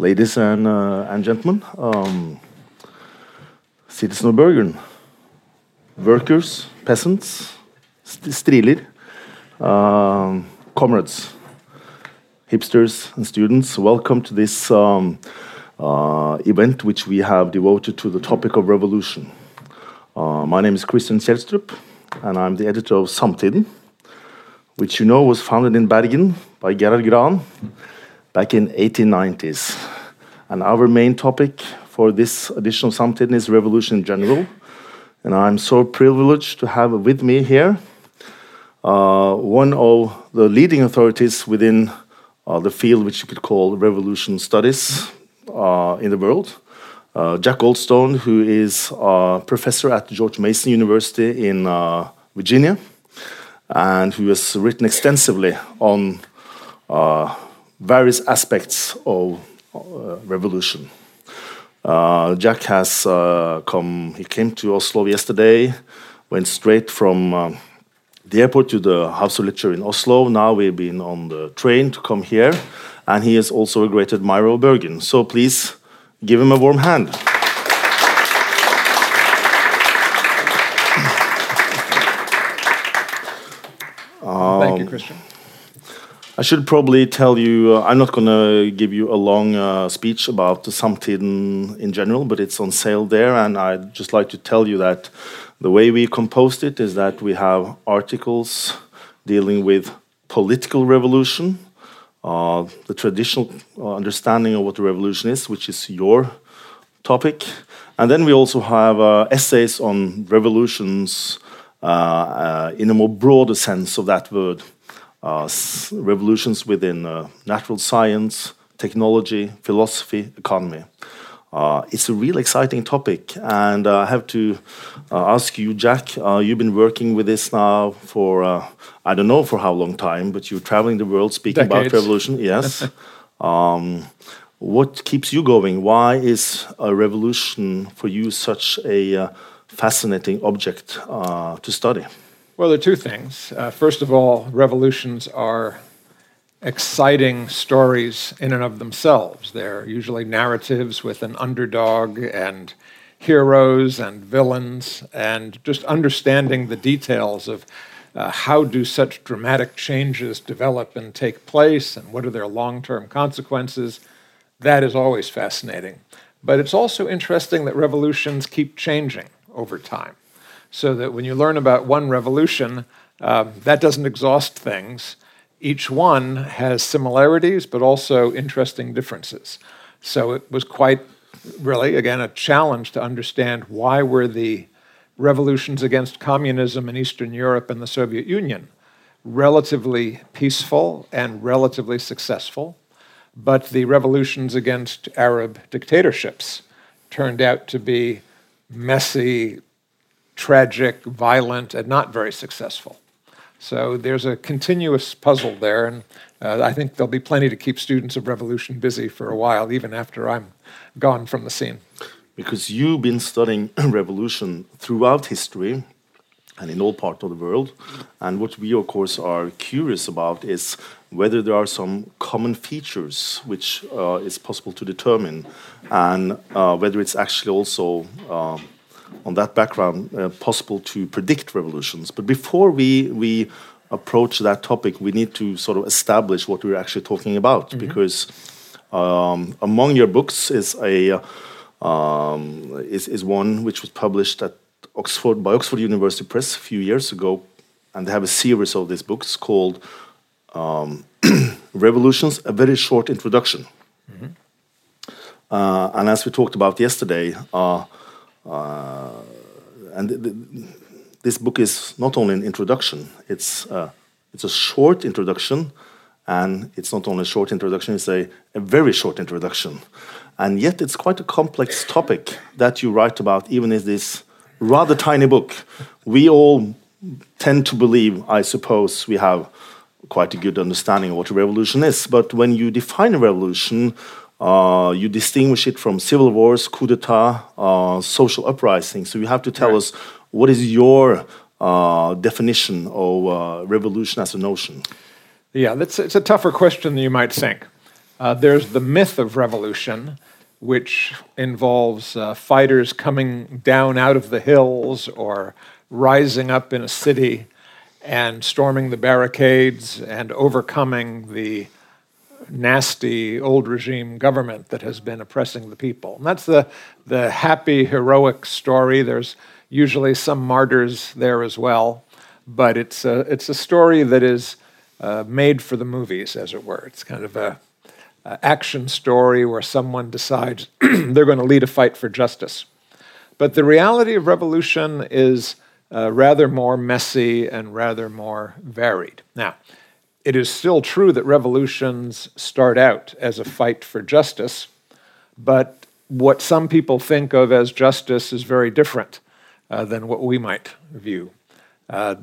ladies and, uh, and gentlemen, um, of Bergen, workers, peasants, st striler, um, comrades, hipsters, and students, welcome to this um, uh, event which we have devoted to the topic of revolution. Uh, my name is Christian Kjelstrup, and I'm the editor of Samtiden, which you know was founded in Bergen by Gerhard Gran back in 1890s. And our main topic for this edition of is revolution in general. And I'm so privileged to have with me here uh, one of the leading authorities within uh, the field which you could call revolution studies uh, in the world. Uh, Jack Goldstone, who is a professor at George Mason University in uh, Virginia, and who has written extensively on uh, various aspects of uh, revolution. Uh, Jack has uh, come, he came to Oslo yesterday, went straight from the airport to the House of Literature in Oslo. Now we've been on the train to come here, and he is also a great admirer of Bergen. So please give him a warm hand. Thank you, Christian. I should probably tell you, uh, I'm not going to give you a long uh, speech about Samtiden in general, but it's on sale there. And I'd just like to tell you that the way we composed it is that we have articles dealing with political revolution, uh, the traditional uh, understanding of what the revolution is, which is your topic. And then we also have uh, essays on revolutions uh, in a more broader sense of that word. Uh, revolutions within uh, natural science, technology, philosophy, economy. Uh, it's a real exciting topic, and I have to ask you, Jack. you've been working with this now for I don't know for how long time, but you're traveling the world speaking Decades. about revolution. Yes. um, what keeps you going? Why is a revolution for you such a uh, fascinating object uh, to study? Well, there are two things. Uh, first of all, revolutions are exciting stories in and of themselves. They're usually narratives with an underdog and heroes and villains, and just understanding the details of uh, how do such dramatic changes develop and take place, and what are their long-term consequences. That is always fascinating. But it's also interesting that revolutions keep changing over time so that when you learn about one revolution, um, that doesn't exhaust things. Each one has similarities, but also interesting differences. So it was quite, really, again, a challenge to understand why were the revolutions against communism in Eastern Europe and the Soviet Union relatively peaceful and relatively successful, but the revolutions against Arab dictatorships turned out to be messy, tragic, violent, and not very successful. So there's a continuous puzzle there, and uh, I think there'll be plenty to keep students of revolution busy for a while, even after I'm gone from the scene. Because you've been studying revolution throughout history and in all parts of the world, and what we, of course, are curious about is whether there are some common features which uh, is possible to determine, and uh, whether it's actually also uh, on that background uh, possible to predict revolutions. But before we we approach that topic, we need to sort of establish what we're actually talking about, mm -hmm. because um, among your books is a um, is is one which was published at Oxford by Oxford University Press a few years ago, and they have a series of these books called um, "Revolutions: A Very Short Introduction." Mm -hmm. uh, and as we talked about yesterday. Uh, uh, and th th this book is not only an introduction; it's uh, it's a short introduction, and it's not only a short introduction; it's a, a very short introduction, and yet it's quite a complex topic that you write about, even in this rather tiny book. We all tend to believe, I suppose, we have quite a good understanding of what a revolution is. But when you define a revolution, uh, you distinguish it from civil wars, coup d'etat, uh, social uprisings. So you have to tell right. us what is your uh, definition of uh, revolution as a notion. Yeah, that's it's a tougher question than you might think. Uh, there's the myth of revolution, which involves uh, fighters coming down out of the hills or rising up in a city and storming the barricades and overcoming the nasty old regime government that has been oppressing the people. And that's the, the happy, heroic story. There's usually some martyrs there as well, but it's a, it's a story that is uh, made for the movies, as it were. It's kind of a, a action story where someone decides they're going to lead a fight for justice. But the reality of revolution is uh, rather more messy and rather more varied. Now, it is still true that revolutions start out as a fight for justice, but what some people think of as justice is very different uh, than what we might view. Uh,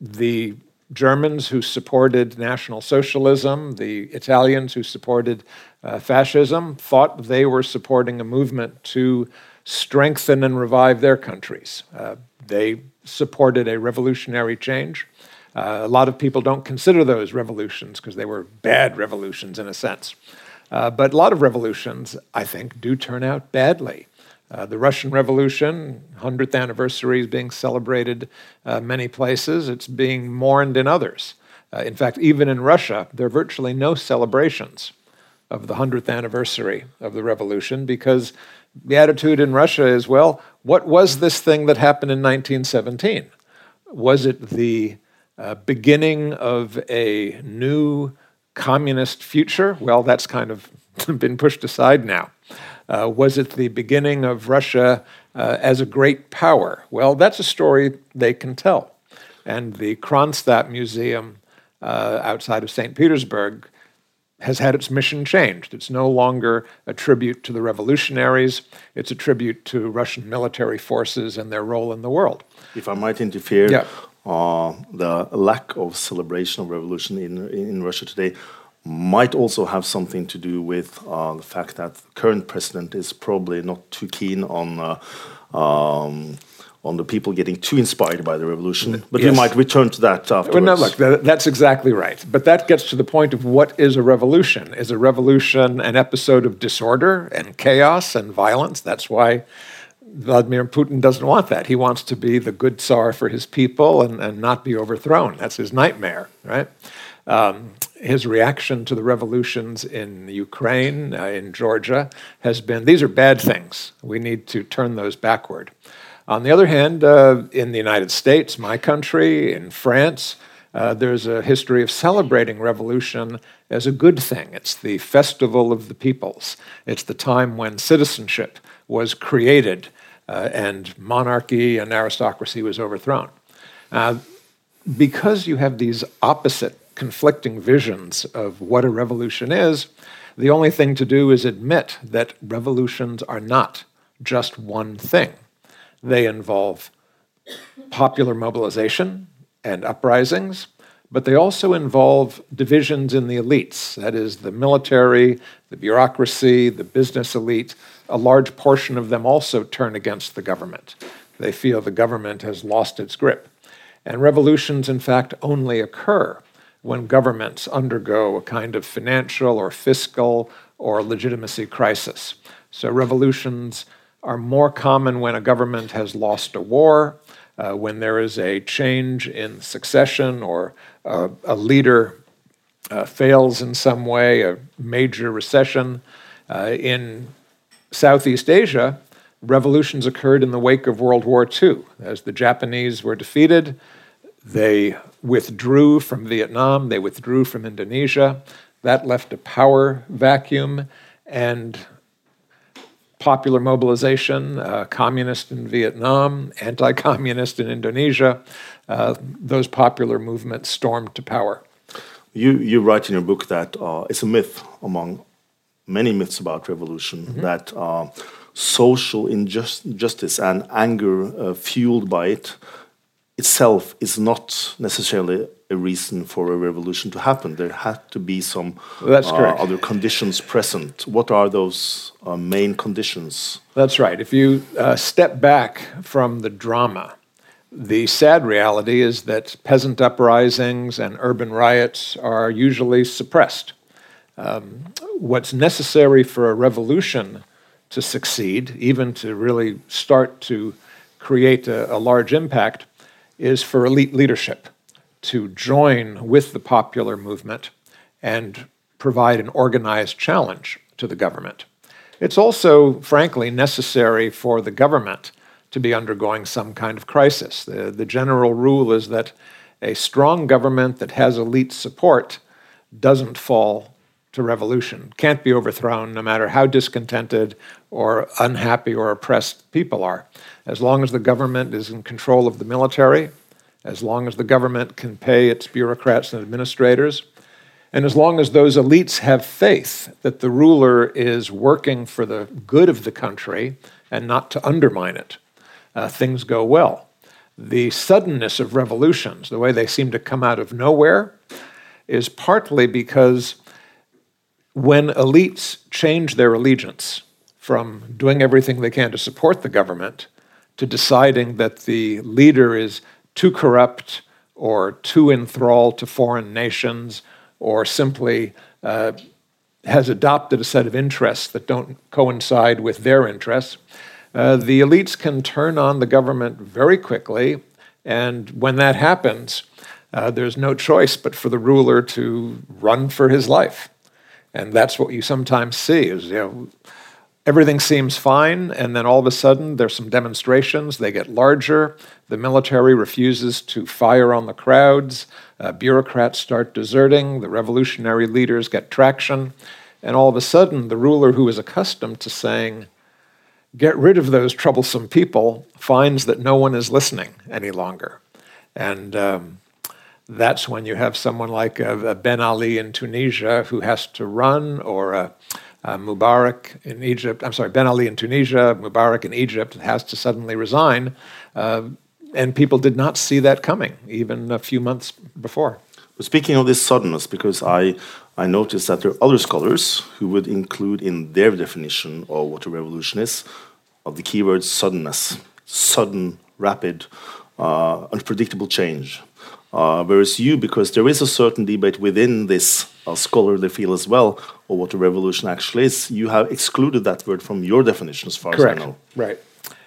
the Germans who supported National Socialism, the Italians who supported uh, fascism, thought they were supporting a movement to strengthen and revive their countries. Uh, they supported a revolutionary change. Uh, a lot of people don't consider those revolutions because they were bad revolutions in a sense. Uh, but a lot of revolutions, I think, do turn out badly. Uh, the Russian Revolution, 100th anniversary, is being celebrated uh, many places. It's being mourned in others. Uh, in fact, even in Russia, there are virtually no celebrations of the 100th anniversary of the revolution because the attitude in Russia is well, what was this thing that happened in 1917? Was it the uh, beginning of a new communist future? Well, that's kind of been pushed aside now. Uh, was it the beginning of Russia uh, as a great power? Well, that's a story they can tell. And the Kronstadt Museum uh, outside of St. Petersburg has had its mission changed. It's no longer a tribute to the revolutionaries, it's a tribute to Russian military forces and their role in the world. If I might interfere, yeah. Uh, the lack of celebration of revolution in, in Russia today might also have something to do with uh, the fact that the current president is probably not too keen on uh, um, on the people getting too inspired by the revolution. But yes. we might return to that afterwards. Well, no, look, that, that's exactly right. But that gets to the point of what is a revolution? Is a revolution an episode of disorder and chaos and violence? That's why Vladimir Putin doesn't want that. He wants to be the good Tsar for his people and, and not be overthrown. That's his nightmare, right? Um, his reaction to the revolutions in Ukraine, uh, in Georgia, has been these are bad things. We need to turn those backward. On the other hand, uh, in the United States, my country, in France, uh, there's a history of celebrating revolution as a good thing. It's the festival of the peoples. It's the time when citizenship was created uh, and monarchy and aristocracy was overthrown. Uh, because you have these opposite conflicting visions of what a revolution is, the only thing to do is admit that revolutions are not just one thing. They involve popular mobilization and uprisings, but they also involve divisions in the elites that is, the military, the bureaucracy, the business elite. A large portion of them also turn against the government. They feel the government has lost its grip. And revolutions, in fact, only occur when governments undergo a kind of financial or fiscal or legitimacy crisis. So revolutions are more common when a government has lost a war, uh, when there is a change in succession or uh, a leader uh, fails in some way, a major recession. Uh, in Southeast Asia, revolutions occurred in the wake of World War II. As the Japanese were defeated, they withdrew from Vietnam, they withdrew from Indonesia. That left a power vacuum and popular mobilization, uh, communist in Vietnam, anti communist in Indonesia. Uh, those popular movements stormed to power. You, you write in your book that uh, it's a myth among many myths about revolution mm -hmm. that uh, social injustice and anger uh, fueled by it itself is not necessarily a reason for a revolution to happen. There had to be some That's uh, other conditions present. What are those uh, main conditions? That's right. If you uh, step back from the drama, the sad reality is that peasant uprisings and urban riots are usually suppressed. Um, what's necessary for a revolution to succeed, even to really start to create a, a large impact, is for elite leadership to join with the popular movement and provide an organized challenge to the government. It's also, frankly, necessary for the government to be undergoing some kind of crisis. The, the general rule is that a strong government that has elite support doesn't fall to revolution, can't be overthrown no matter how discontented or unhappy or oppressed people are. As long as the government is in control of the military, as long as the government can pay its bureaucrats and administrators, and as long as those elites have faith that the ruler is working for the good of the country and not to undermine it, uh, things go well. The suddenness of revolutions, the way they seem to come out of nowhere, is partly because when elites change their allegiance from doing everything they can to support the government to deciding that the leader is too corrupt or too enthralled to foreign nations or simply uh, has adopted a set of interests that don't coincide with their interests, uh, the elites can turn on the government very quickly. And when that happens, uh, there's no choice but for the ruler to run for his life. And that's what you sometimes see is, you know, everything seems fine, and then all of a sudden there's some demonstrations. They get larger. The military refuses to fire on the crowds. Uh, bureaucrats start deserting. The revolutionary leaders get traction. And all of a sudden, the ruler who is accustomed to saying, get rid of those troublesome people, finds that no one is listening any longer. And um, that's when you have someone like uh, Ben Ali in Tunisia who has to run, or uh, uh, Mubarak in Egypt, I'm sorry, Ben Ali in Tunisia, Mubarak in Egypt has to suddenly resign. Uh, and people did not see that coming even a few months before. Speaking of this suddenness, because I, I noticed that there are other scholars who would include in their definition of what a revolution is, of the keyword suddenness, sudden, rapid, uh, unpredictable change. Uh, whereas you, because there is a certain debate within this uh, scholarly field as well of what a revolution actually is, you have excluded that word from your definition, as far Correct. as I know. Right.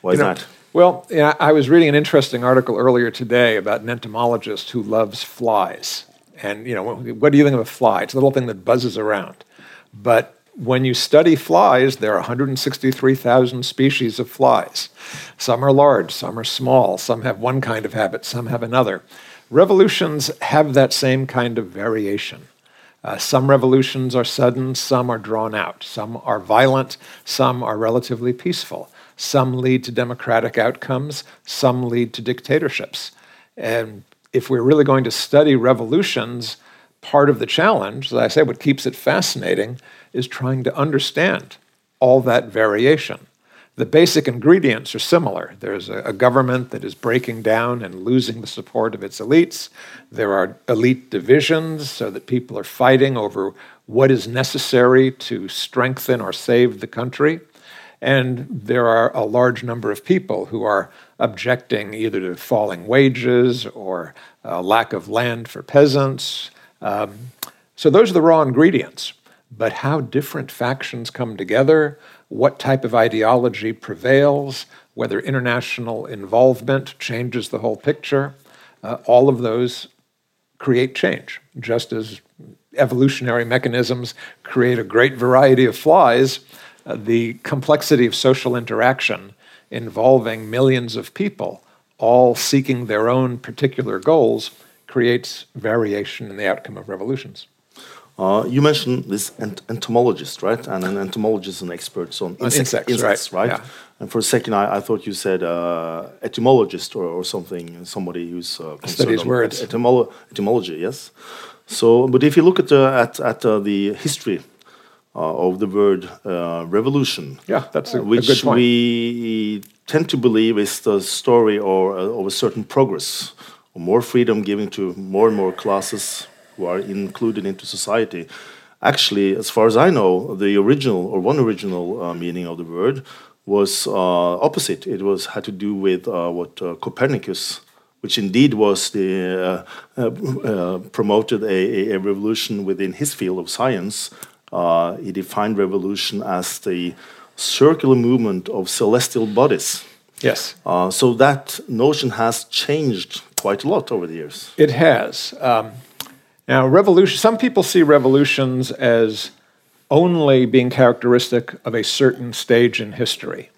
Why you is know, that? Well, yeah, I was reading an interesting article earlier today about an entomologist who loves flies. And you know, what do you think of a fly? It's a little thing that buzzes around. But when you study flies, there are 163,000 species of flies. Some are large, some are small, some have one kind of habit, some have another. Revolutions have that same kind of variation. Uh, some revolutions are sudden, some are drawn out, some are violent, some are relatively peaceful. Some lead to democratic outcomes, some lead to dictatorships. And if we're really going to study revolutions, part of the challenge, as I say, what keeps it fascinating, is trying to understand all that variation. The basic ingredients are similar. There's a, a, government that is breaking down and losing the support of its elites. There are elite divisions so that people are fighting over what is necessary to strengthen or save the country. And there are a large number of people who are objecting either to falling wages or lack of land for peasants. Um, so those are the raw ingredients. But how different factions come together, what type of ideology prevails, whether international involvement changes the whole picture, uh, all of those create change, just as evolutionary mechanisms create a great variety of flies. Uh, the complexity of social interaction involving millions of people, all seeking their own particular goals, creates variation in the outcome of revolutions. Uh, you mentioned this ent entomologist, right? And an entomologist is an expert on insect, insects, insects, right? right? Yeah. And for a second, I, I thought you said uh, etymologist or, or, something, somebody who's uh, studies words. Et etymolo etymology, yes. So, but if you look at the, at, at uh, the history uh, of the word uh, revolution, yeah, that's a, which a good point. we tend to believe is the story or of a certain progress, or more freedom given to more and more classes who are included into society. Actually, as far as I know, the original or one original uh, meaning of the word was uh, opposite. It was had to do with uh, what uh, Copernicus, which indeed was the uh, uh, promoted a, a, revolution within his field of science, uh, he defined revolution as the circular movement of celestial bodies. Yes. Uh, so that notion has changed quite a lot over the years. It has. Um, now, revolution. Some people see revolutions as only being characteristic of a certain stage in history.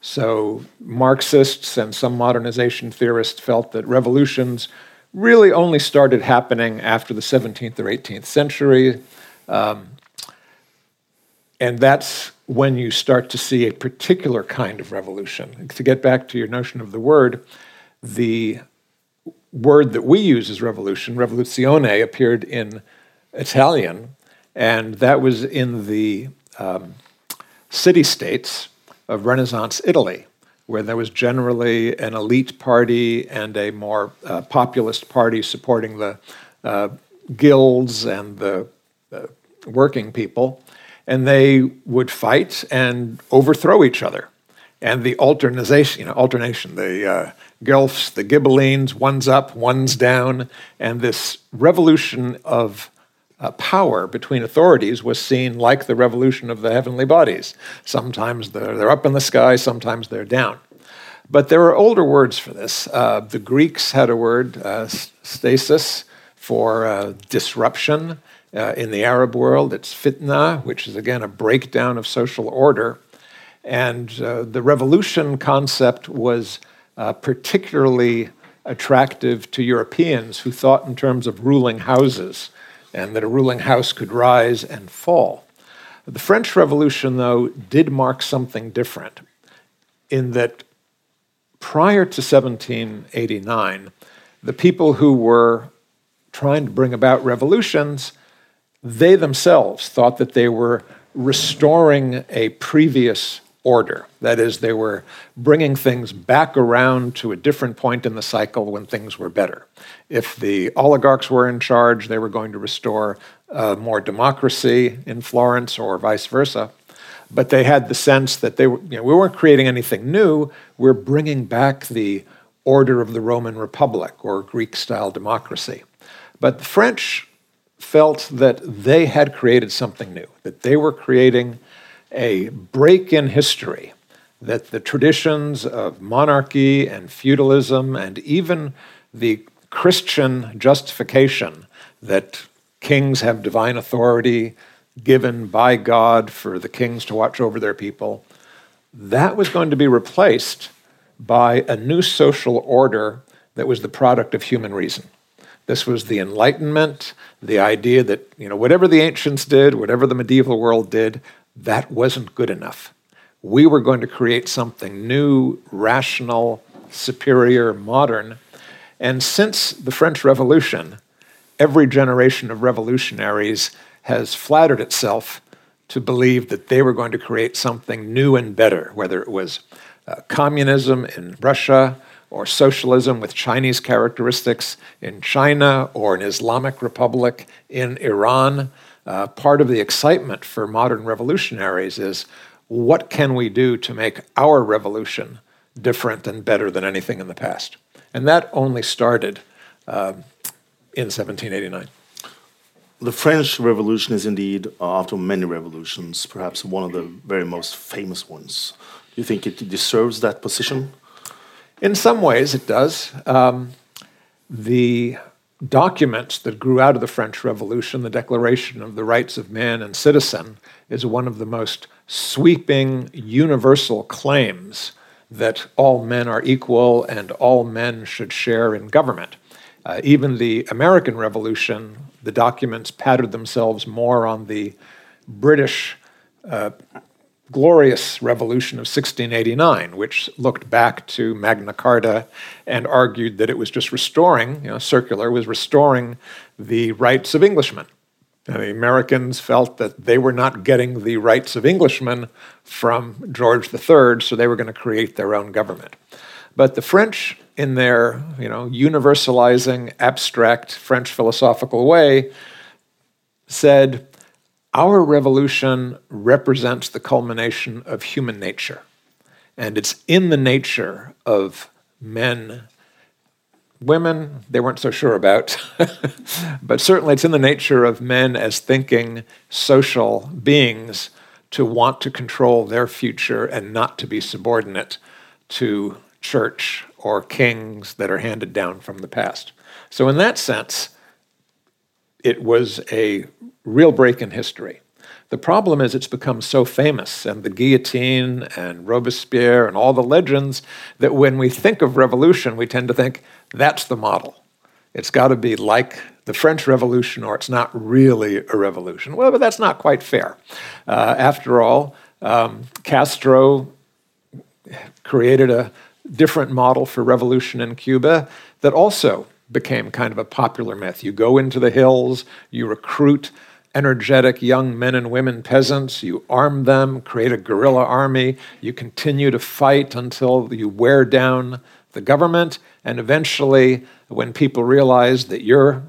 So, Marxists and some modernization theorists felt that revolutions really only started happening after the 17th or 18th century. Um, and that's when you start to see a particular kind of revolution. To get back to your notion of the word, the word that we use as revolution, revoluzione, appeared in Italian, and that was in the um, city states of Renaissance Italy, where there was generally an elite party and a more uh, populist party supporting the uh, guilds and the uh, working people. And they would fight and overthrow each other. And the alternation, you know, alternation, the uh, Guelphs, the Ghibellines, one's up, one's down, and this revolution of uh, power between authorities was seen like the revolution of the heavenly bodies. Sometimes they're, they're up in the sky, sometimes they're down. But there are older words for this. Uh, the Greeks had a word, uh, stasis, for uh, disruption. Uh, in the Arab world, it's fitna, which is again a breakdown of social order. And uh, the revolution concept was Uh, particularly attractive to Europeans who thought in terms of ruling houses and that a ruling house could rise and fall. The French Revolution, though, did mark something different in that prior to 1789, the people who were trying to bring about revolutions, they themselves thought that they were restoring a previous order. That is, they were bringing things back around to a different point in the cycle when things were better. If the oligarchs were in charge, they were going to restore uh, more democracy in Florence or vice versa. But they had the sense that they were, you know, we weren't creating anything new, we're bringing back the order of the Roman Republic or Greek style democracy. But the French felt that they had created something new, that they were creating a break in history that the traditions of monarchy and feudalism and even the Christian justification that kings have divine authority given by God for the kings to watch over their people, that was going to be replaced by a new social order that was the product of human reason. This was the Enlightenment, the idea that, you know, whatever the ancients did, whatever the medieval world did, that wasn't good enough. We were going to create something new, rational, superior, modern. And since the French Revolution, every generation of revolutionaries has flattered itself to believe that they were going to create something new and better, whether it was uh, communism in Russia or socialism with Chinese characteristics in China or an Islamic republic in Iran. Uh, part of the excitement for modern revolutionaries is what can we do to make our revolution different and better than anything in the past? And that only started uh, in 1789. The French Revolution is indeed, uh, after many revolutions, perhaps one of the very most famous ones. Do you think it deserves that position? In some ways, it does. Um, the documents that grew out of the French Revolution, the Declaration of the Rights of Man and Citizen, is one of the most sweeping, universal claims that all men are equal and all men should share in government. Uh, even the American Revolution, the documents patterned themselves more on the British uh, glorious revolution of 1689, which looked back to Magna Carta and argued that it was just restoring, you know, circular, was restoring the rights of Englishmen. And the Americans felt that they were not getting the rights of Englishmen from George III, so they were going to create their own government. But the French, in their you know, universalizing, abstract French philosophical way, said, our revolution represents the culmination of human nature. And it's in the nature of men women, they weren't so sure about. but certainly it's in the nature of men as thinking social beings to want to control their future and not to be subordinate to church or kings that are handed down from the past. So, in that sense, it was a real break in history. The problem is it's become so famous, and the guillotine and Robespierre and all the legends, that when we think of revolution, we tend to think that's the model. It's got to be like the French Revolution, or it's not really a revolution. Well, but that's not quite fair. Uh, after all, um, Castro created a different model for revolution in Cuba that also became kind of a popular myth. You go into the hills, you recruit energetic young men and women peasants. You arm them, create a guerrilla army. You continue to fight until you wear down the government. And eventually, when people realize that you're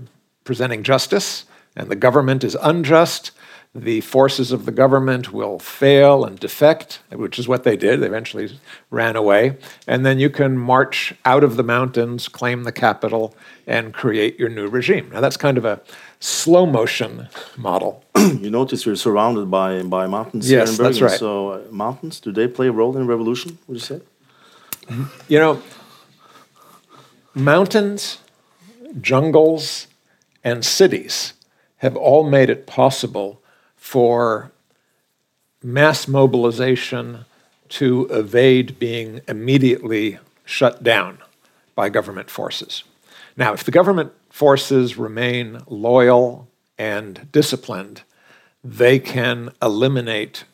presenting justice and the government is unjust, the forces of the government will fail and defect, which is what they did. They eventually ran away. And then you can march out of the mountains, claim the capital, and create your new regime. Now, that's kind of a slow motion model. you notice you're surrounded by, by mountains yes, That's right. So, uh, mountains, do they play a role in revolution, would you say? You know, mountains, jungles, and cities have all made it possible for mass mobilization to evade being immediately shut down by government forces. Now, if the government forces remain loyal and disciplined, they can eliminate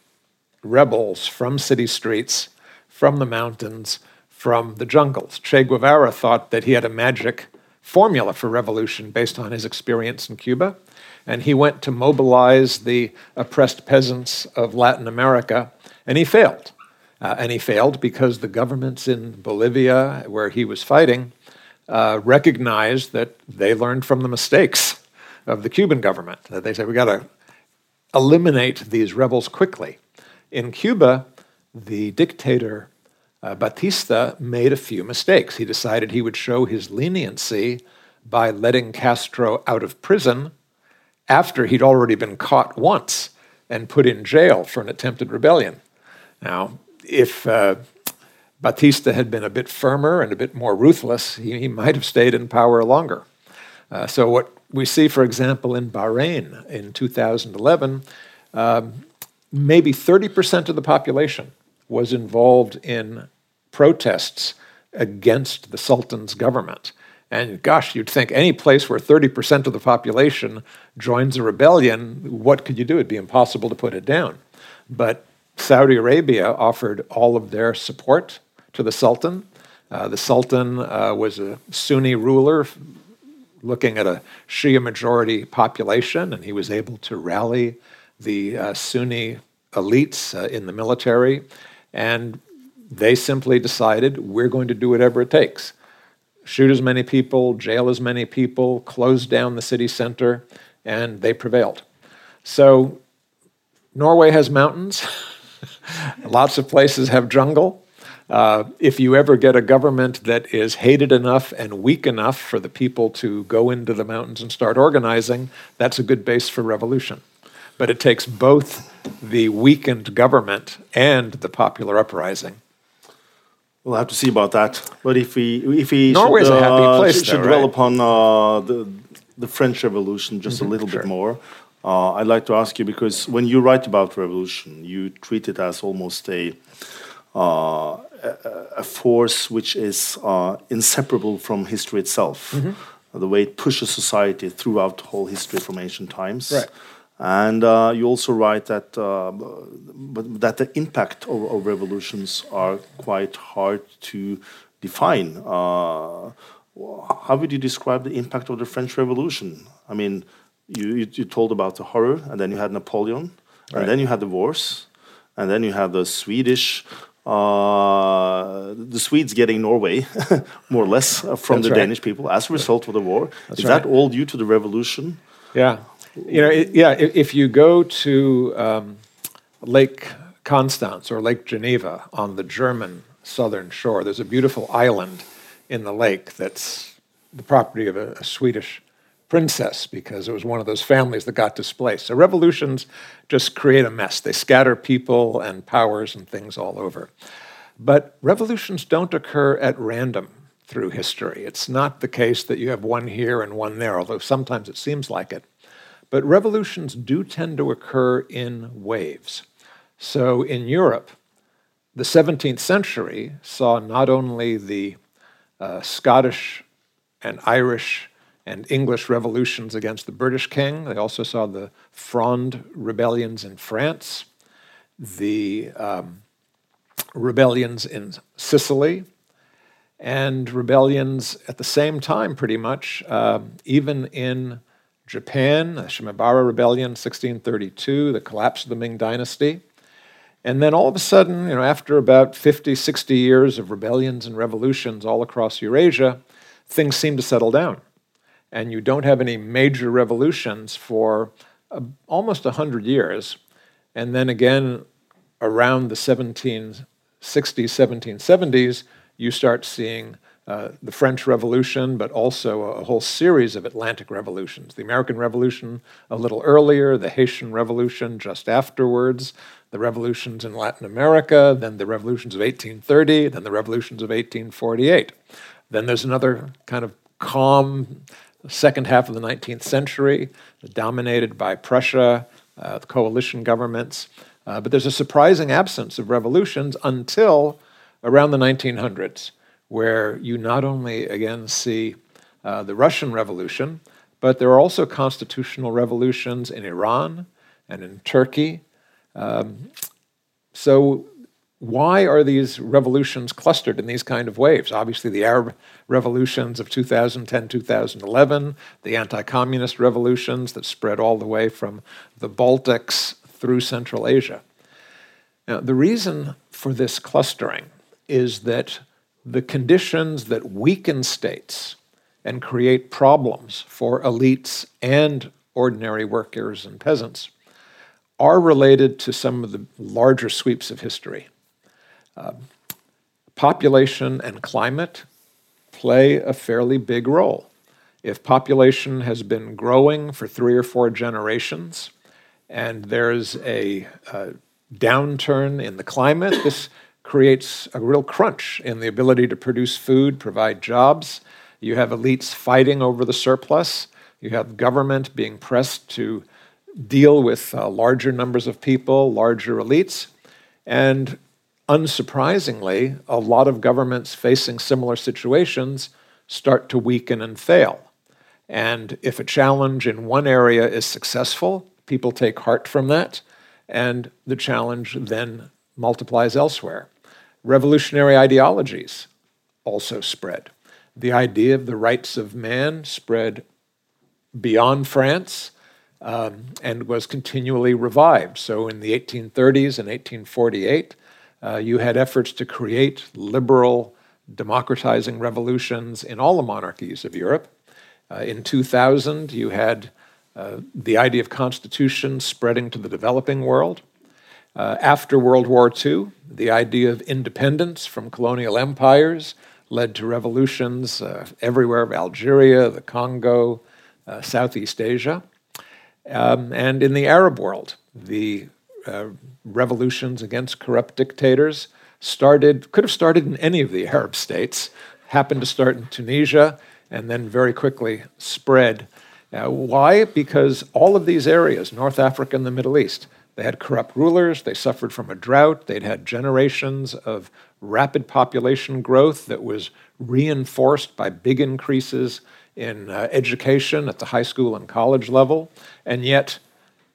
rebels from city streets, from the mountains, from the jungles. Che Guevara thought that he had a magic formula for revolution based on his experience in Cuba, and he went to mobilize the oppressed peasants of Latin America, and he failed. Uh, and he failed because the governments in Bolivia, where he was fighting, uh, recognized that they learned from the mistakes of the Cuban government. That they said, we got to eliminate these rebels quickly. In Cuba, the dictator uh, Batista made a few mistakes. He decided he would show his leniency by letting Castro out of prison after he'd already been caught once and put in jail for an attempted rebellion. Now, if uh, Batista had been a bit firmer and a bit more ruthless, he, he might have stayed in power longer. Uh, so, what we see, for example, in Bahrain in 2011, um, maybe 30% of the population was involved in protests against the Sultan's government. And gosh, you'd think any place where 30% of the population joins a rebellion, what could you do? It'd be impossible to put it down. But Saudi Arabia offered all of their support to the Sultan. Uh, the Sultan uh, was a Sunni ruler looking at a Shia majority population, and he was able to rally the uh, Sunni elites uh, in the military. And they simply decided we're going to do whatever it takes shoot as many people, jail as many people, close down the city center, and they prevailed. So, Norway has mountains, lots of places have jungle. Uh, if you ever get a government that is hated enough and weak enough for the people to go into the mountains and start organizing, that's a good base for revolution. But it takes both the weakened government and the popular uprising. We'll have to see about that. But if we if we Norway's should, a happy uh, place, should, should though, dwell right? upon uh, the the French Revolution just Mm-hmm, a little sure. bit more, uh, I'd like to ask you because when you write about revolution, you treat it as almost a uh, a, force which is uh, inseparable from history itself. Mm-hmm. The way it pushes society throughout the whole history from ancient times. Right. And uh, you also write that, uh, that the impact of, of revolutions are quite hard to define. Uh, how would you describe the impact of the French Revolution? I mean, you, you, you told about the horror, and then you had Napoleon, Right. and then you had the wars, and then you had the Swedish. Uh, the Swedes getting Norway, more or less, uh, from That's the right. Danish people as a result of the war. That's Is that all due to the revolution? Yeah. You know, it, yeah, if, if you go to um, Lake Constance or Lake Geneva on the German southern shore, there's a beautiful island in the lake that's the property of a, a Swedish princess because it was one of those families that got displaced. So revolutions just create a mess. They scatter people and powers and things all over. But revolutions don't occur at random through history. It's not the case that you have one here and one there, although sometimes it seems like it. But revolutions do tend to occur in waves. So in Europe, the 17th century saw not only the uh, Scottish and Irish and English revolutions against the British king, they also saw the Fronde rebellions in France, the um, rebellions in Sicily, and rebellions at the same time, pretty much, uh, even in Japan, the Shimabara Rebellion, 1632, the collapse of the Ming Dynasty. And then all of a sudden, you know, after about 50, 60 years of rebellions and revolutions all across Eurasia, things seem to settle down. And you don't have any major revolutions for uh, almost 100 years. And then again, around the 1760s, 1770s, you start seeing uh, the French Revolution, but also a, a, whole series of Atlantic revolutions. The American Revolution a little earlier, the Haitian Revolution just afterwards, the revolutions in Latin America, then the revolutions of 1830, then the revolutions of 1848. Then there's another kind of calm second half of the 19th century, dominated by Prussia, uh, the coalition governments. Uh, but there's a surprising absence of revolutions until around the 1900s where you not only again see uh, the Russian Revolution, but there are also constitutional revolutions in Iran and in Turkey. Um, so, why are these revolutions clustered in these kind of waves? Obviously, the Arab revolutions of 2010, 2011, the anti communist revolutions that spread all the way from the Baltics through Central Asia. Now, the reason for this clustering is that the conditions that weaken states and create problems for elites and ordinary workers and peasants are related to some of the larger sweeps of history. Uh, population and climate play a fairly big role. If population has been growing for three or four generations and there's a, a downturn in the climate, this creates a real crunch in the ability to produce food, provide jobs. You have elites fighting over the surplus. You have government being pressed to deal with uh, larger numbers of people, larger elites. And unsurprisingly, a lot of governments facing similar situations start to weaken and fail. And if a challenge in one area is successful, people take heart from that, and the challenge then multiplies elsewhere. Revolutionary ideologies also spread. The idea of the rights of man spread beyond France um, and was continually revived. So in the 1830s and 1848, uh, you had efforts to create liberal, democratizing revolutions in all the monarchies of Europe. Uh, in 2000, you had uh, the idea of constitution spreading to the developing world. Uh, after World War II, the idea of independence from colonial empires led to revolutions uh, everywhere Algeria, the Congo, uh, Southeast Asia. Um, and in the Arab world, the uh, revolutions against corrupt dictators started, could have started in any of the Arab states, happened to start in Tunisia, and then very quickly spread. Uh, why? Because all of these areas, North Africa and the Middle East, they had corrupt rulers, they suffered from a drought, they'd had generations of rapid population growth that was reinforced by big increases in uh, education at the high school and college level, and yet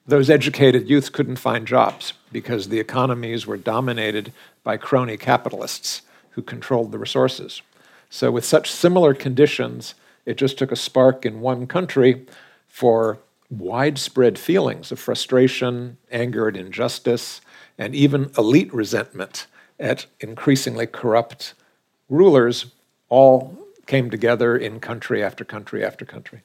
those educated youths couldn't find jobs because the economies were dominated by crony capitalists who controlled the resources. So, with such similar conditions, it just took a spark in one country for widespread feelings of frustration, anger at injustice, and even elite resentment at increasingly corrupt rulers all came together in country after country after country.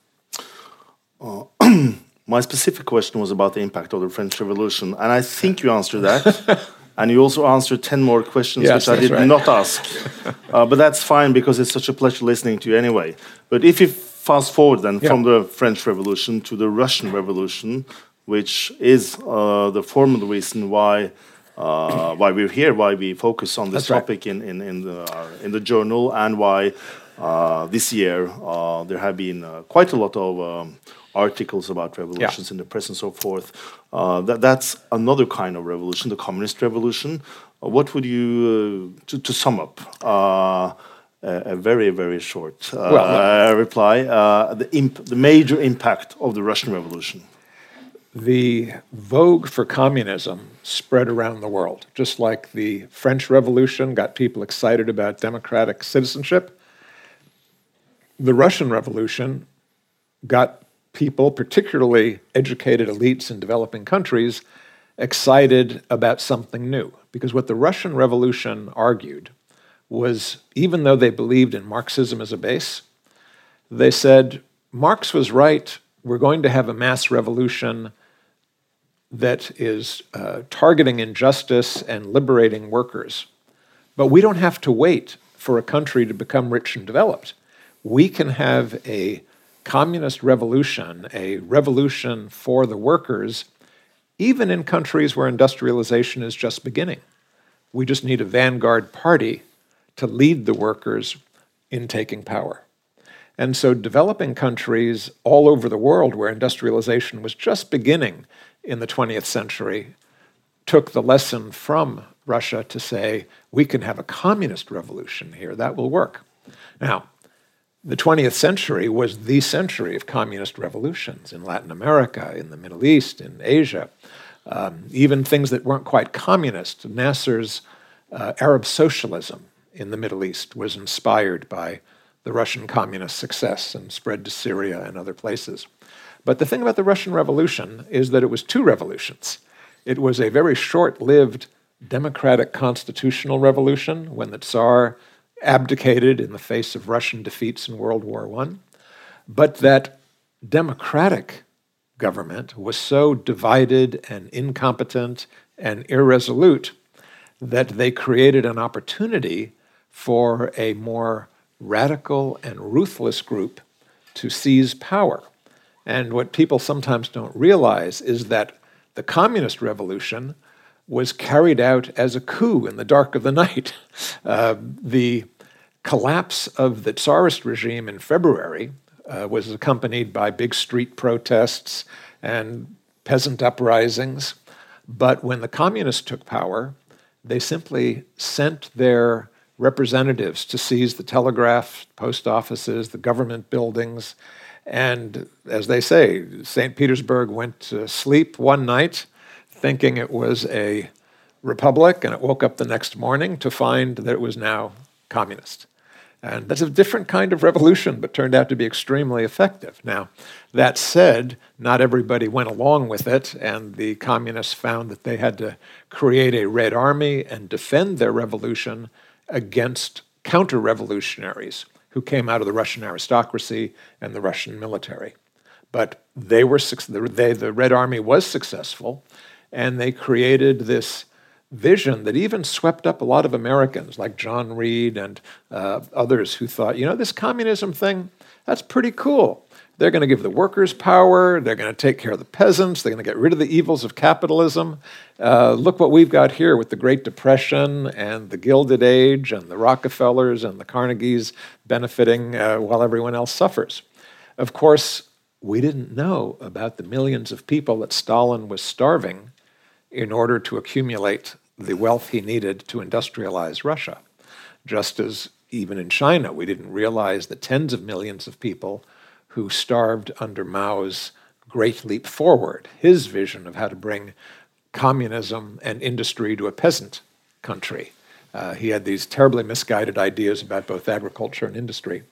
Uh, my specific question was about the impact of the French Revolution, and I think you answered that. And you also answered 10 more questions, Yes, which I did right. not ask. uh, but that's fine because it's such a pleasure listening to you anyway. But if you fast forward then Yeah. from the French Revolution to the Russian Revolution, which is uh, the formal reason why. Uh, why we're here, why we focus on this That's right. topic in, in, in, the, uh, in the journal, and why uh, this year uh, there have been uh, quite a lot of um, articles about revolutions in the press and so forth. Uh, that, that's another kind of revolution, the communist revolution. Uh, what would you, uh, to, to sum up, uh, a, very, very short uh, Well, reply, uh, the, imp- the major impact of the Russian Revolution? the vogue for communism spread around the world, just like the French Revolution got people excited about democratic citizenship. The Russian Revolution got people, particularly educated elites in developing countries, excited about something new. Because what the Russian Revolution argued was even though they believed in Marxism as a base, they said Marx was right. We're going to have a mass revolution that is uh, targeting injustice and liberating workers. But we don't have to wait for a country to become rich and developed. We can have a communist revolution, a revolution for the workers, even in countries where industrialization is just beginning. We just need a vanguard party to lead the workers in taking power. And so, developing countries all over the world where industrialization was just beginning in the 20th century took the lesson from Russia to say, we can have a communist revolution here, that will work. Now, the 20th century was the century of communist revolutions in Latin America, in the Middle East, in Asia, um, even things that weren't quite communist. Nasser's uh, Arab socialism in the Middle East was inspired by the Russian communist success and spread to Syria and other places. But the thing about the Russian Revolution is that it was two revolutions. It was a very short lived democratic constitutional revolution when the Tsar abdicated in the face of Russian defeats in World War I, but that democratic government was so divided and incompetent and irresolute that they created an opportunity for a more radical and ruthless group to seize power. And what people sometimes don't realize is that the communist revolution was carried out as a coup in the dark of the night. Uh, the collapse of the Tsarist regime in February uh, was accompanied by big street protests and peasant uprisings. But when the communists took power, they simply sent their representatives to seize the telegraph, post offices, the government buildings. And as they say, St. Petersburg went to sleep one night thinking it was a republic, and it woke up the next morning to find that it was now communist. And that's a different kind of revolution, but turned out to be extremely effective. Now, that said, not everybody went along with it, and the communists found that they had to create a Red Army and defend their revolution against counter revolutionaries who came out of the Russian aristocracy and the Russian military. But they were, they, the Red Army was successful, and they created this vision that even swept up a lot of Americans, like John Reed and uh, others who thought, you know, this communism thing, that's pretty cool. They're going to give the workers power. They're going to take care of the peasants. They're going to get rid of the evils of capitalism. Uh, look what we've got here with the Great Depression and the Gilded Age and the Rockefellers and the Carnegies benefiting uh, while everyone else suffers. Of course, we didn't know about the millions of people that Stalin was starving in order to accumulate the wealth he needed to industrialize Russia. Just as even in China, we didn't realize the tens of millions of people who starved under Mao's Great Leap Forward, his vision of how to bring communism and industry to a peasant country. Uh, he had these terribly misguided ideas about both agriculture and industry.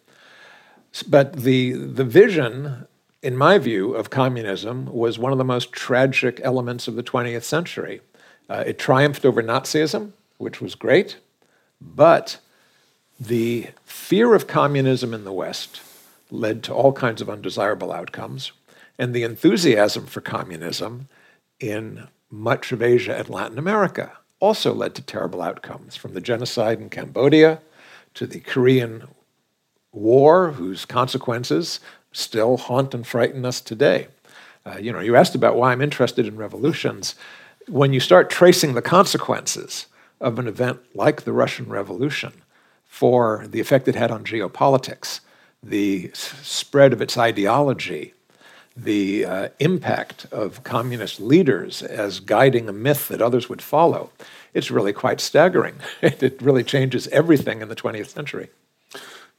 But the, the vision, in my view, of communism was one of the most tragic elements of the 20th century. Uh, it triumphed over Nazism, which was great, but the fear of communism in the West led to all kinds of undesirable outcomes, and the enthusiasm for communism in much of Asia and Latin America also led to terrible outcomes, from the genocide in Cambodia to the Korean War, whose consequences still haunt and frighten us today. Uh, you know, you asked about why I'm interested in revolutions. When you start tracing the consequences of an event like the Russian Revolution for the effect it had on geopolitics, the spread of its ideology, the uh, impact of communist leaders as guiding a myth that others would follow, it's really quite staggering. it really changes everything in the 20th century.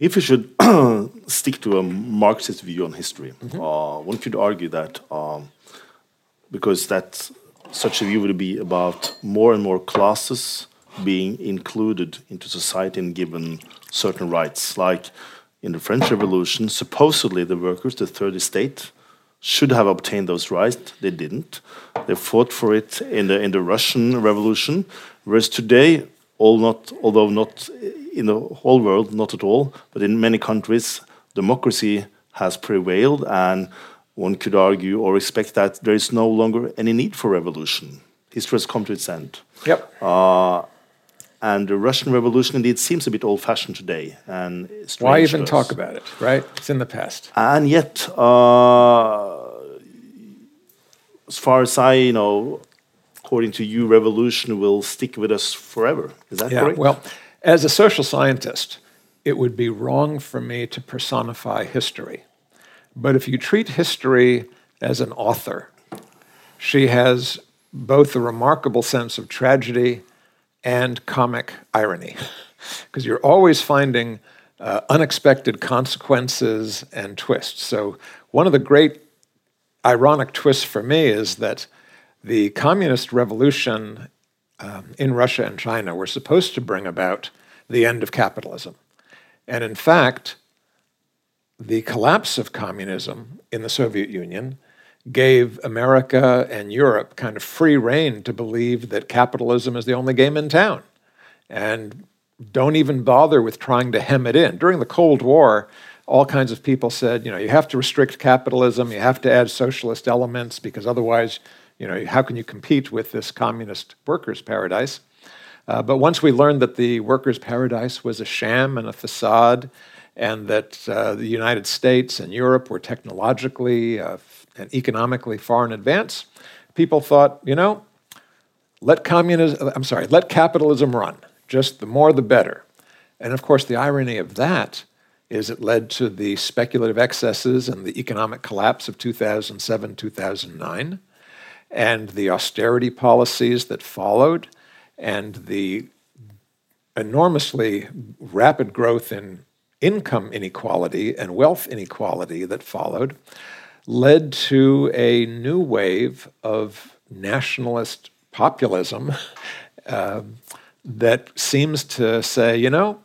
If we should stick to a Marxist view on history, mm -hmm. uh, one could argue that um, because that such a view would be about more and more classes being included into society and given certain rights. Like in the French Revolution, supposedly the workers, the third estate, should have obtained those rights. They didn't. They fought for it in the in the Russian Revolution, whereas today, all not although not in the whole world, not at all, but in many countries, democracy has prevailed, and one could argue or expect that there is no longer any need for revolution. History has come to its end. Yep. Uh, and the Russian Revolution indeed seems a bit old-fashioned today. And why even talk about it? Right? It's in the past. And yet, uh, as far as I know, according to you, revolution will stick with us forever. Is that yeah, correct? Well, as a social scientist, it would be wrong for me to personify history. But if you treat history as an author, she has both a remarkable sense of tragedy and comic irony, because you're always finding uh, unexpected consequences and twists. So, one of the great ironic twists for me is that the communist revolution um, in Russia and China were supposed to bring about the end of capitalism. And in fact, the collapse of communism in the Soviet Union gave America and Europe kind of free rein to believe that capitalism is the only game in town and don't even bother with trying to hem it in. During the Cold War, all kinds of people said, you know, you have to restrict capitalism, you have to add socialist elements because otherwise, you know, how can you compete with this communist workers' paradise? Uh, but once we learned that the workers' paradise was a sham and a facade, and that uh, the United States and Europe were technologically uh, and economically far in advance, people thought, you know, let communism, I'm sorry, let capitalism run. Just the more the better. And of course, the irony of that is it led to the speculative excesses and the economic collapse of 2007 2009, and the austerity policies that followed, and the enormously rapid growth in income inequality and wealth inequality that followed led to a new wave of nationalist populism uh, that seems to say, you know,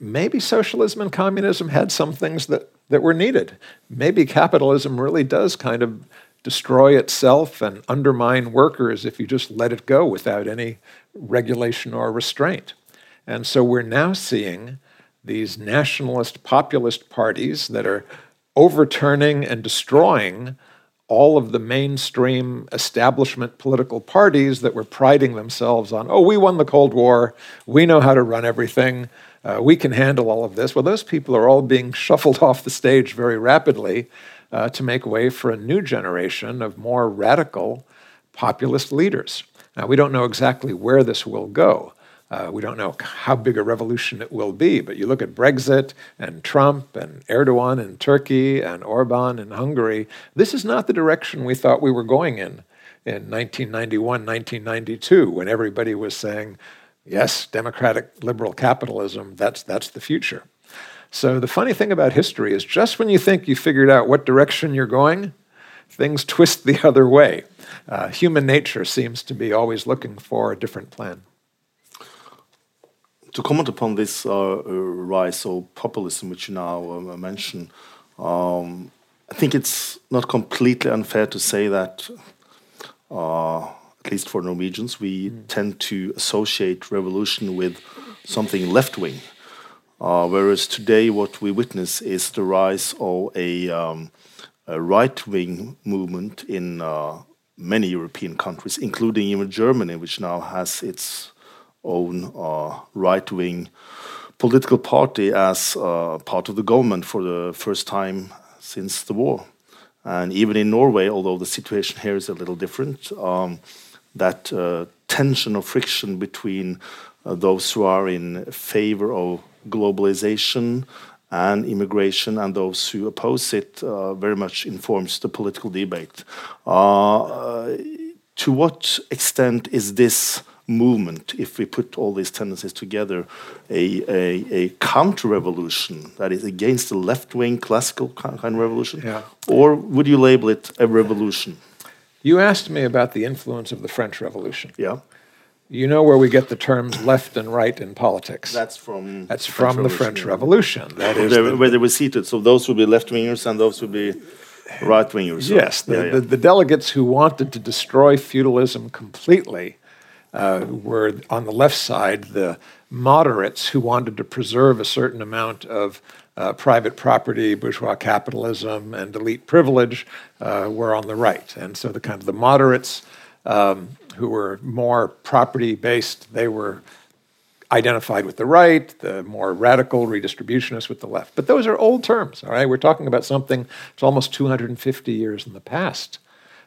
maybe socialism and communism had some things that, that were needed. Maybe capitalism really does kind of destroy itself and undermine workers if you just let it go without any regulation or restraint. And so we're now seeing these nationalist populist parties that are overturning and destroying all of the mainstream establishment political parties that were priding themselves on, oh, we won the Cold War, we know how to run everything, uh, we can handle all of this. Well, those people are all being shuffled off the stage very rapidly uh, to make way for a new generation of more radical populist leaders. Now, we don't know exactly where this will go. Uh, we don't know how big a revolution it will be, but you look at Brexit and Trump and Erdogan in Turkey and Orban in Hungary. This is not the direction we thought we were going in in 1991, 1992, when everybody was saying, yes, democratic liberal capitalism, that's, that's the future. So the funny thing about history is just when you think you figured out what direction you're going, things twist the other way. Uh, human nature seems to be always looking for a different plan to comment upon this uh, uh, rise of populism, which you now uh, mention, um, I think it's not completely unfair to say that, uh, at least for Norwegians, we mm. tend to associate revolution with something left wing. Uh, whereas today, what we witness is the rise of a, um, a right wing movement in uh, many European countries, including even Germany, which now has its own uh, right wing political party as uh, part of the government for the first time since the war. And even in Norway, although the situation here is a little different, um, that uh, tension or friction between uh, those who are in favor of globalization and immigration and those who oppose it uh, very much informs the political debate. Uh, to what extent is this movement, if we put all these tendencies together, a, a, a counter revolution that is against the left wing classical kind of revolution? Yeah. Or would you label it a revolution? You asked me about the influence of the French Revolution. Yeah. You know where we get the terms left and right in politics. That's from That's the from French the French yeah. Revolution. That is They- the- where they were seated. So those would be left wingers and those would be right wingers. Yes, the, yeah, yeah. The, the delegates who wanted to destroy feudalism completely uh, were on the left side the moderates who wanted to preserve a certain amount of uh, private property, bourgeois capitalism, and elite privilege uh, were on the right. And so the kind of the moderates um, who were more property based, they were identified with the right, the more radical redistributionists with the left. But those are old terms, all right? We're talking about something that's almost 250 years in the past.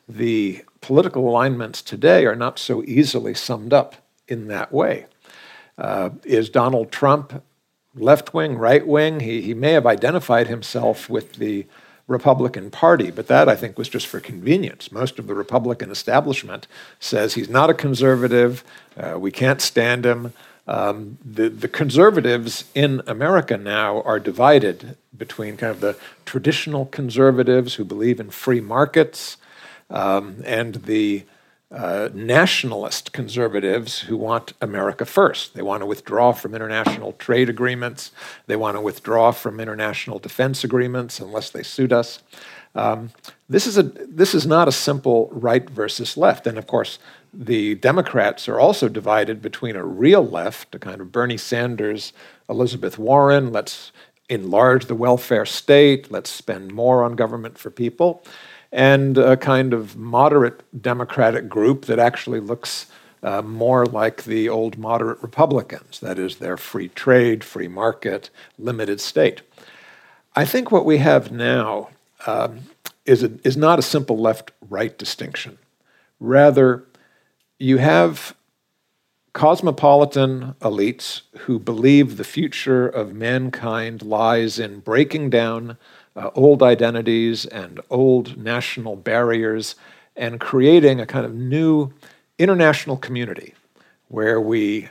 The political alignments today are not so easily summed up in that way. Uh, is Donald Trump left wing, right wing? He, he may have identified himself with the Republican Party, but that I think was just for convenience. Most of the Republican establishment says he's not a conservative, uh, we can't stand him. Um, the, the conservatives in America now are divided between kind of the traditional conservatives who believe in free markets um, and the uh, nationalist conservatives who want America first. They want to withdraw from international trade agreements. They want to withdraw from international defense agreements unless they suit us. Um, this is a this is not a simple right versus left, and of course, the Democrats are also divided between a real left, a kind of Bernie Sanders, Elizabeth Warren. Let's enlarge the welfare state. Let's spend more on government for people, and a kind of moderate Democratic group that actually looks uh, more like the old moderate Republicans. That is, their free trade, free market, limited state. I think what we have now um, is, a, is not a simple left right distinction. Rather, you have cosmopolitan elites who believe the future of mankind lies in breaking down uh, old identities and old national barriers and creating a kind of new international community where we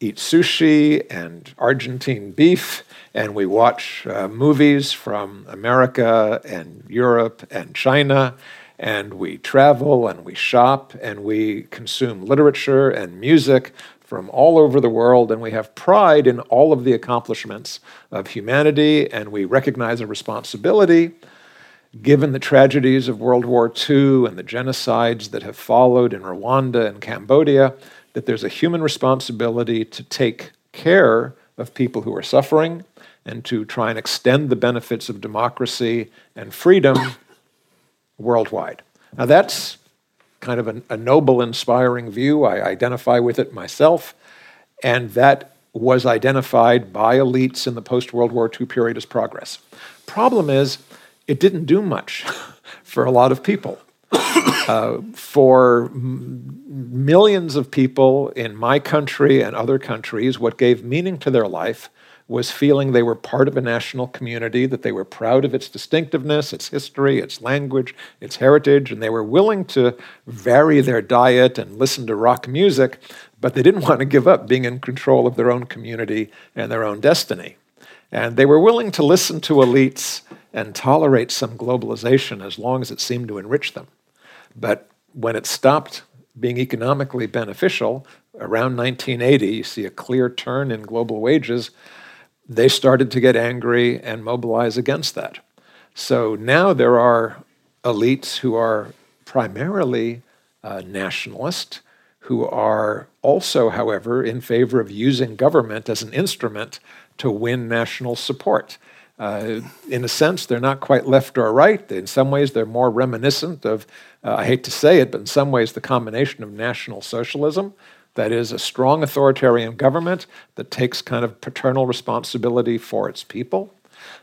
eat sushi and Argentine beef, and we watch uh, movies from America and Europe and China, and we travel and we shop and we consume literature and music from all over the world, and we have pride in all of the accomplishments of humanity, and we recognize a responsibility. Given the tragedies of World War II and the genocides that have followed in Rwanda and Cambodia, that there's a human responsibility to take care of people who are suffering and to try and extend the benefits of democracy and freedom worldwide. Now, that's kind of a, a noble, inspiring view. I identify with it myself, and that was identified by elites in the post World War II period as progress. Problem is, it didn't do much for a lot of people. Uh, for m- millions of people in my country and other countries, what gave meaning to their life was feeling they were part of a national community, that they were proud of its distinctiveness, its history, its language, its heritage, and they were willing to vary their diet and listen to rock music, but they didn't want to give up being in control of their own community and their own destiny. And they were willing to listen to elites and tolerate some globalization as long as it seemed to enrich them. But when it stopped being economically beneficial, around 1980, you see a clear turn in global wages, they started to get angry and mobilize against that. So now there are elites who are primarily uh, nationalist, who are also, however, in favor of using government as an instrument to win national support. Uh, in a sense, they're not quite left or right. In some ways, they're more reminiscent of, uh, I hate to say it, but in some ways, the combination of National Socialism, that is, a strong authoritarian government that takes kind of paternal responsibility for its people.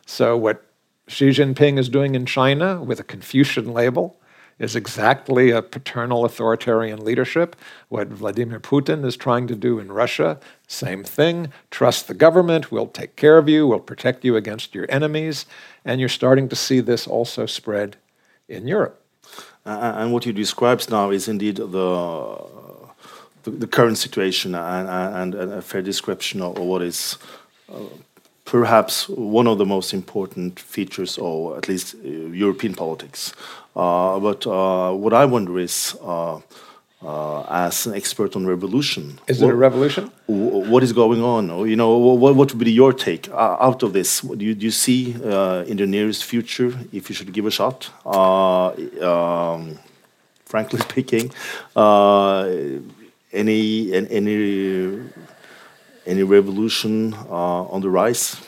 So, what Xi Jinping is doing in China with a Confucian label is exactly a paternal authoritarian leadership. What Vladimir Putin is trying to do in Russia, same thing. Trust the government, we'll take care of you, we'll protect you against your enemies. And you're starting to see this also spread in Europe. Uh, and what you describe now is indeed the, the, the current situation and, and, a fair description of what is uh, perhaps one of the most important features, or at least uh, European politics. Uh, but uh, what I wonder is, uh, uh, as an expert on revolution, is it a revolution? What is going on? You know, what, what would be your take uh, out of this? Do you, do you see in the nearest future, if you should give a shot, um, frankly speaking, any any any revolution uh, on the rise?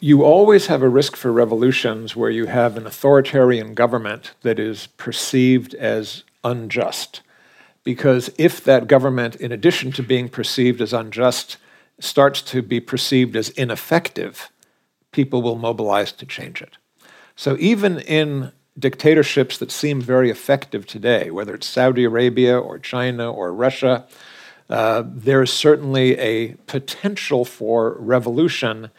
you always have a risk for revolutions where you have an authoritarian government that is perceived as unjust. Because if that government, in addition to being perceived as unjust, starts to be perceived as ineffective, people will mobilize to change it. So even in dictatorships that seem very effective today, whether it's Saudi Arabia or China or Russia, uh, there is certainly a potential for revolution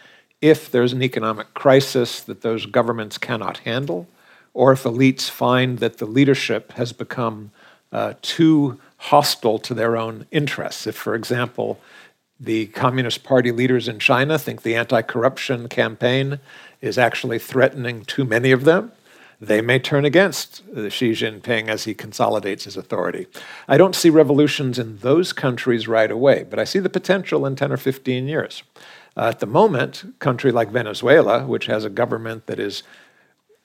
if there's an economic crisis that those governments cannot handle, or if elites find that the leadership has become uh, too hostile to their own interests. If, for example, the Communist Party leaders in China think the anti corruption campaign is actually threatening too many of them, they may turn against Xi Jinping as he consolidates his authority. I don't see revolutions in those countries right away, but I see the potential in 10 or 15 years. Uh, at the moment, a country like Venezuela, which has a government that is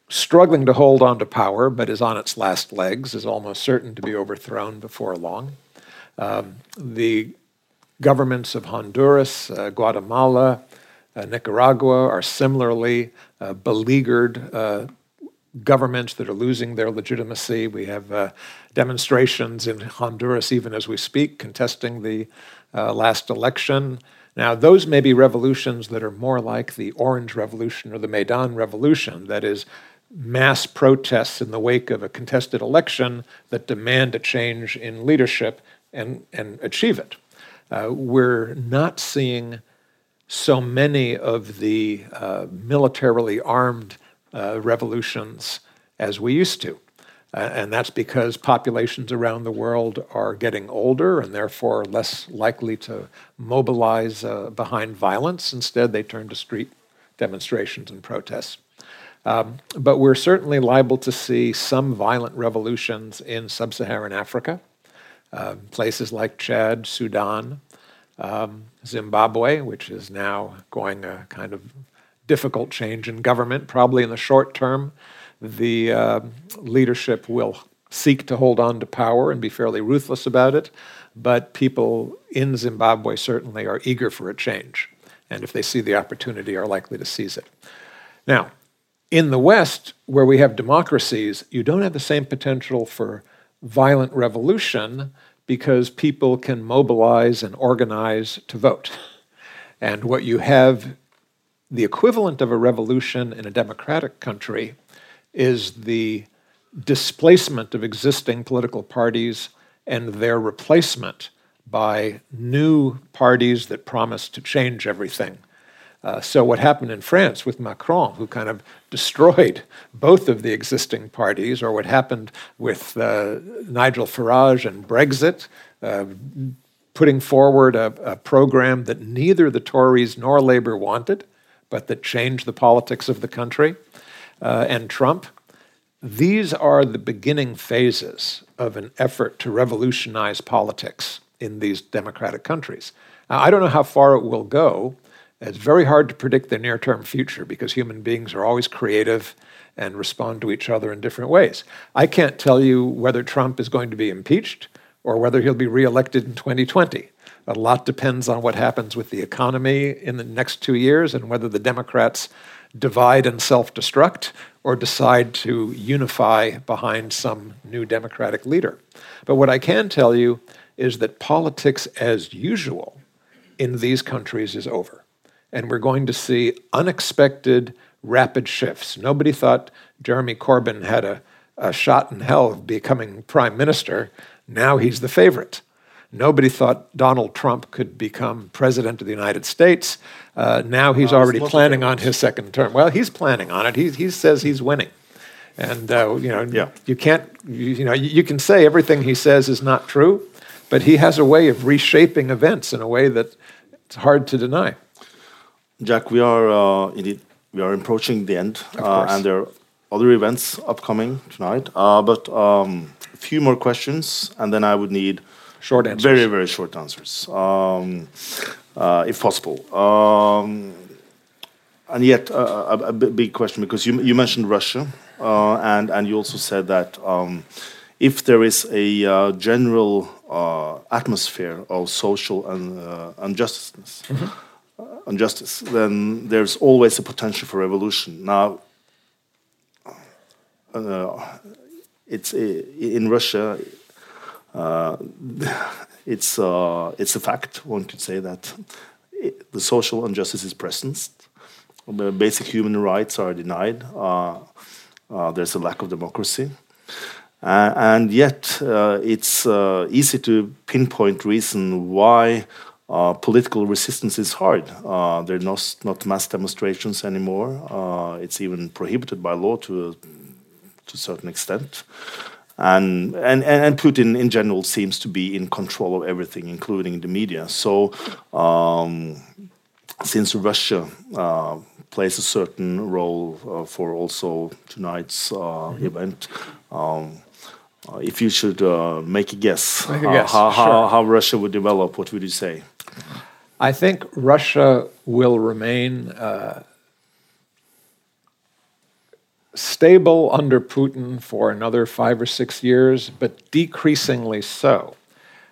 struggling to hold on to power but is on its last legs, is almost certain to be overthrown before long. Um, the governments of Honduras, uh, Guatemala, uh, Nicaragua are similarly uh, beleaguered uh, governments that are losing their legitimacy. We have uh, demonstrations in Honduras, even as we speak, contesting the last election. Now, those may be revolutions that are more like the Orange Revolution or the Maidan Revolution, that is, mass protests in the wake of a contested election that demand a change in leadership and, and achieve it. Uh, we're not seeing so many of the uh, militarily armed uh, revolutions as we used to. Uh, and that's because populations around the world are getting older and therefore less likely to mobilize uh, behind violence. Instead, they turn to street demonstrations and protests. Um, but we're certainly liable to see some violent revolutions in sub Saharan Africa, uh, places like Chad, Sudan, um, Zimbabwe, which is now going a kind of difficult change in government, probably in the short term the uh, leadership will seek to hold on to power and be fairly ruthless about it, but people in Zimbabwe certainly are eager for a change, and if they see the opportunity, are likely to seize it. Now, in the West, where we have democracies, you don't have the same potential for violent revolution because people can mobilize and organize to vote. And what you have, the equivalent of a revolution in a democratic country, is the displacement of existing political parties and their replacement by new parties that promise to change everything. Uh, so, what happened in France with Macron, who kind of destroyed both of the existing parties, or what happened with uh, Nigel Farage and Brexit, uh, putting forward a, a program that neither the Tories nor Labour wanted, but that changed the politics of the country uh, and Trump. These are the beginning phases of an effort to revolutionize politics in these democratic countries. Now, I don't know how far it will go. It's very hard to predict the near term future because human beings are always creative and respond to each other in different ways. I can't tell you whether Trump is going to be impeached or whether he'll be reelected in 2020. A lot depends on what happens with the economy in the next two years and whether the Democrats divide and self destruct or decide to unify behind some new democratic leader. But what I can tell you is that politics as usual in these countries is over. And we're going to see unexpected, rapid shifts. Nobody thought Jeremy Corbyn had a, a shot in hell of becoming prime minister. Now he's the favorite. Nobody thought Donald Trump could become president of the United States. Uh, now he's already planning on his second term. Well, he's planning on it. He, he says he's winning. And, uh, you know, yeah. you can't, you, you know, you, you can say everything he says is not true, but he has a way of reshaping events in a way that it's hard to deny. Jack, we are uh, indeed we are approaching the end, uh, and there are other events upcoming tonight. Uh, but um, a few more questions, and then I would need short answers. Very very short answers, um, uh, if possible. Um, and yet, uh, a, a, big question because you you mentioned Russia, uh, and and you also said that um, if there is a general atmosphere of social un, injustice. Mm -hmm injustice, then there's always a potential for revolution. Now, uh, it's uh, in Russia. Uh, it's uh, it's a fact. One could say that the social injustice is present. The basic human rights are denied. Uh, uh, there's a lack of democracy. and yet, it's easy to pinpoint reason why uh, political resistance is hard. Uh, there are not, not mass demonstrations anymore. Uh, it's even prohibited by law to a, to a certain extent. And, and, and Putin in general seems to be in control of everything, including the media. So, um, since Russia uh, plays a certain role uh, for also tonight's mm -hmm. event, um, if you should make a guess, make a guess. how, sure. how, how Russia would develop, what would you say? I think Russia will remain uh, stable under Putin for another five or six years, but decreasingly so.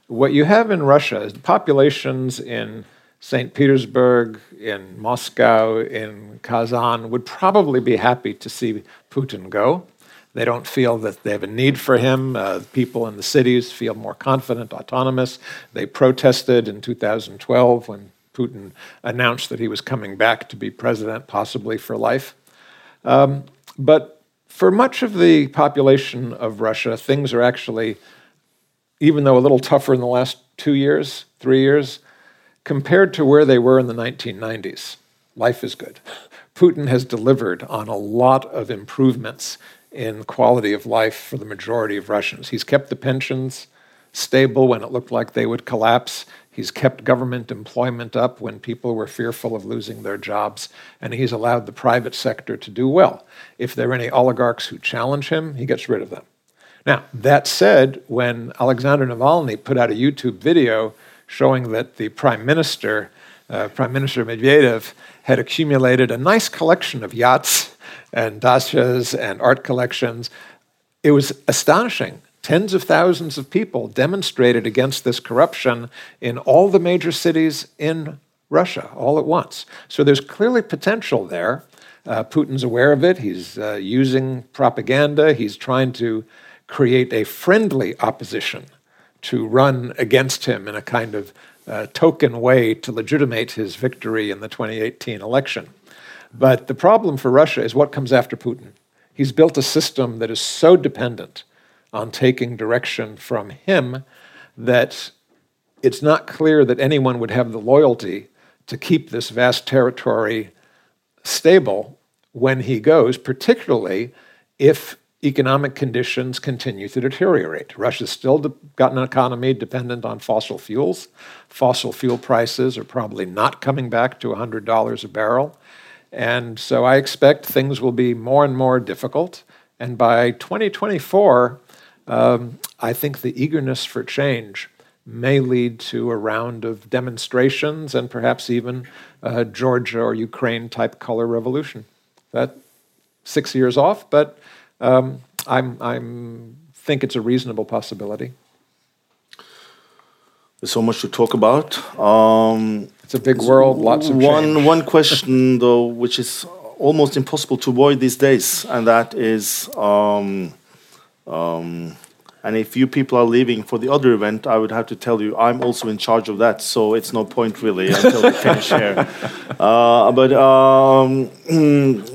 What you have in Russia is populations in St. Petersburg, in Moscow, in Kazan would probably be happy to see Putin go. They don't feel that they have a need for him. Uh, people in the cities feel more confident, autonomous. They protested in 2012 when Putin announced that he was coming back to be president, possibly for life. Um, but for much of the population of Russia, things are actually, even though a little tougher in the last two years, three years, compared to where they were in the 1990s. Life is good. Putin has delivered on a lot of improvements in quality of life for the majority of Russians. He's kept the pensions stable when it looked like they would collapse. He's kept government employment up when people were fearful of losing their jobs, and he's allowed the private sector to do well. If there are any oligarchs who challenge him, he gets rid of them. Now, that said, when Alexander Navalny put out a YouTube video showing that the prime minister, uh, Prime Minister Medvedev, had accumulated a nice collection of yachts and dachas and art collections. It was astonishing. Tens of thousands of people demonstrated against this corruption in all the major cities in Russia all at once. So there's clearly potential there. Uh, Putin's aware of it. He's uh, using propaganda. He's trying to create a friendly opposition to run against him in a kind of uh, token way to legitimate his victory in the 2018 election. But the problem for Russia is what comes after Putin. He's built a system that is so dependent on taking direction from him that it's not clear that anyone would have the loyalty to keep this vast territory stable when he goes, particularly if economic conditions continue to deteriorate. Russia's still de- got an economy dependent on fossil fuels. Fossil fuel prices are probably not coming back to $100 a barrel. And so I expect things will be more and more difficult. And by 2024, um, I think the eagerness for change may lead to a round of demonstrations and perhaps even a Georgia or Ukraine type color revolution. That six years off, but um, I'm, I'm think it's a reasonable possibility. There's so much to talk about. Um, it's a big world, lots of one change. one question though, which is almost impossible to avoid these days, and that is. Um, um, and if you people are leaving for the other event, I would have to tell you I'm also in charge of that, so it's no point really until we finish here. Uh, but um,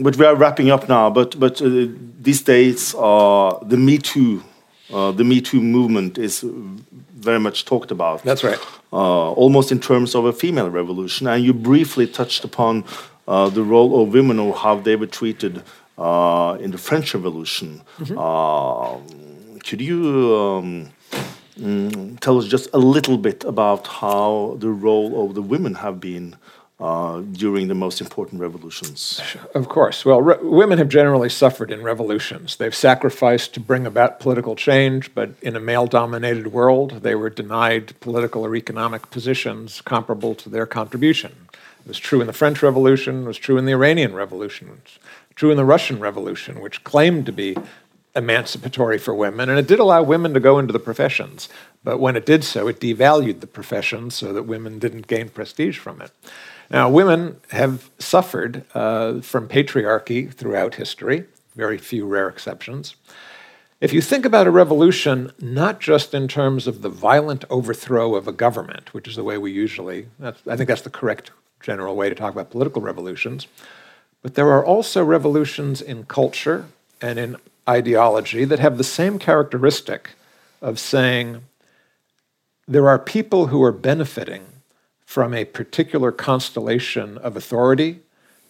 but we are wrapping up now. But but uh, these days, uh, the Me Too, uh, the Me Too movement is very much talked about. That's right. Uh, almost in terms of a female revolution, and you briefly touched upon uh, the role of women or how they were treated in the French Revolution. Mm -hmm could you um, mm, tell us just a little bit about how the role of the women have been uh, during the most important revolutions? Of course. Well, women have generally suffered in revolutions. They've sacrificed to bring about political change, but in a male dominated world, they were denied political or economic positions comparable to their contribution. It was true in the French Revolution, it was true in the Iranian Revolution, it was true in the Russian Revolution, which claimed to be emancipatory for women, and it did allow women to go into the professions. But when it did so, it devalued the professions so that women didn't gain prestige from it. Now, women have suffered uh, from patriarchy throughout history, very few rare exceptions. If you think about a revolution, not just in terms of the violent overthrow of a government, which is the way we usually, I think that's the correct general way to talk about political revolutions, but there are also revolutions in culture and in ideology that have the same characteristic of saying there are people who are benefiting from a particular constellation of authority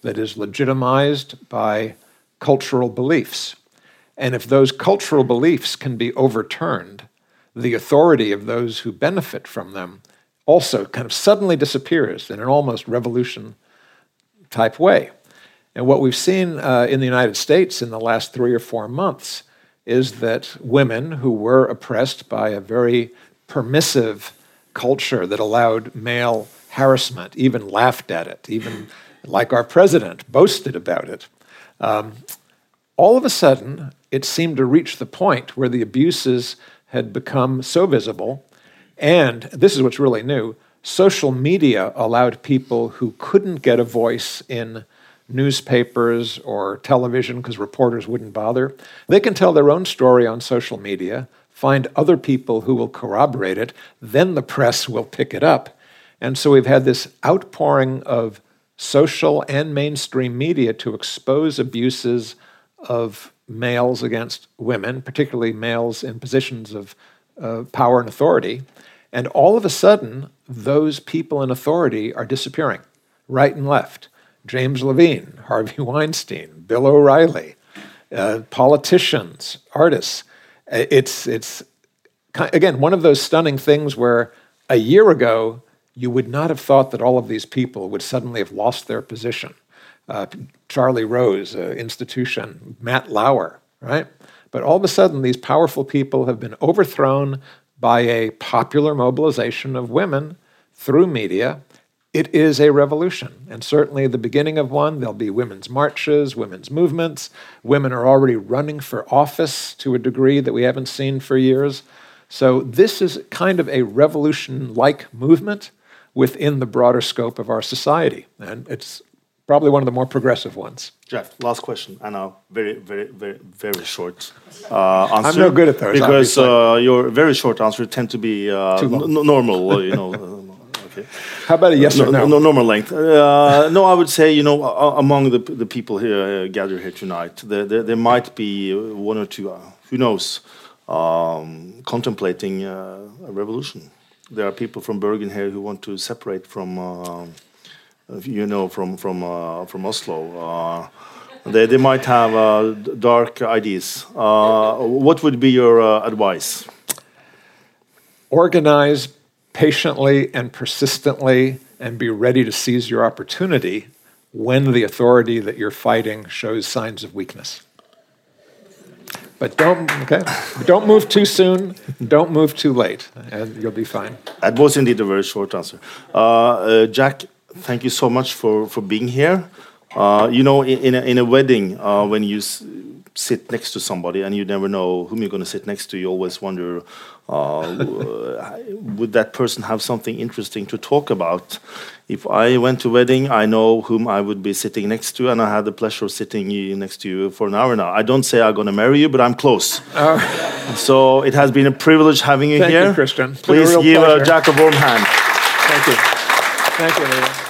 that is legitimized by cultural beliefs. And if those cultural beliefs can be overturned, the authority of those who benefit from them also kind of suddenly disappears in an almost revolution type way. And what we've seen uh, in the United States in the last three or four months is that women who were oppressed by a very permissive culture that allowed male harassment, even laughed at it, even like our president boasted about it, um, all of a sudden it seemed to reach the point where the abuses had become so visible. And this is what's really new social media allowed people who couldn't get a voice in newspapers or television because reporters wouldn't bother. They can tell their own story on social media, find other people who will corroborate it, then the press will pick it up. And so we've had this outpouring of social and mainstream media to expose abuses of males against women, particularly males in positions of uh, power and authority. And all of a sudden, those people in authority are disappearing, right and left. James Levine, Harvey Weinstein, Bill O'Reilly, uh, politicians, artists. Uh, it's, it's, again, one of those stunning things where a year ago, you would not have thought that all of these people would suddenly have lost their position. Uh, Charlie Rose, uh, institution, Matt Lauer, right? But all of a sudden, these powerful people have been overthrown by a popular mobilization of women through media it is a revolution, and certainly the beginning of one. There'll be women's marches, women's movements. Women are already running for office to a degree that we haven't seen for years. So, this is kind of a revolution like movement within the broader scope of our society, and it's probably one of the more progressive ones. Jeff, last question, and a very, very, very, very short uh, answer. I'm no good at those because uh, your very short answer tend to be uh, normal. you know. Okay. How about a yes no, or no? No, normal length. Uh, no, I would say you know among the the people here uh, gathered here tonight, there, there, there might be one or two. Uh, who knows? Um, contemplating uh, a revolution. There are people from Bergen here who want to separate from, uh, you know, from from uh, from Oslo. they, they might have dark ideas. what would be your advice? Organize patiently and persistently and be ready to seize your opportunity when the authority that you're fighting shows signs of weakness. But don't okay. Don't move too soon. Don't move too late, and you'll be fine. That was indeed a very short answer. Uh, uh, Jack, thank you so much for for being here. Uh, you know, in, in a, in, a, wedding, uh, when you sit next to somebody and you never know whom you're going to sit next to. You always wonder, uh, would that person have something interesting to talk about? If I went to a wedding, I know whom I would be sitting next to, and I had the pleasure of sitting next to you for an hour now. I don't say I'm going to marry you, but I'm close. Uh, so it has been a privilege having you thank here. You, Christian. Please give pleasure. Jack a warm hand. Thank you. Thank you,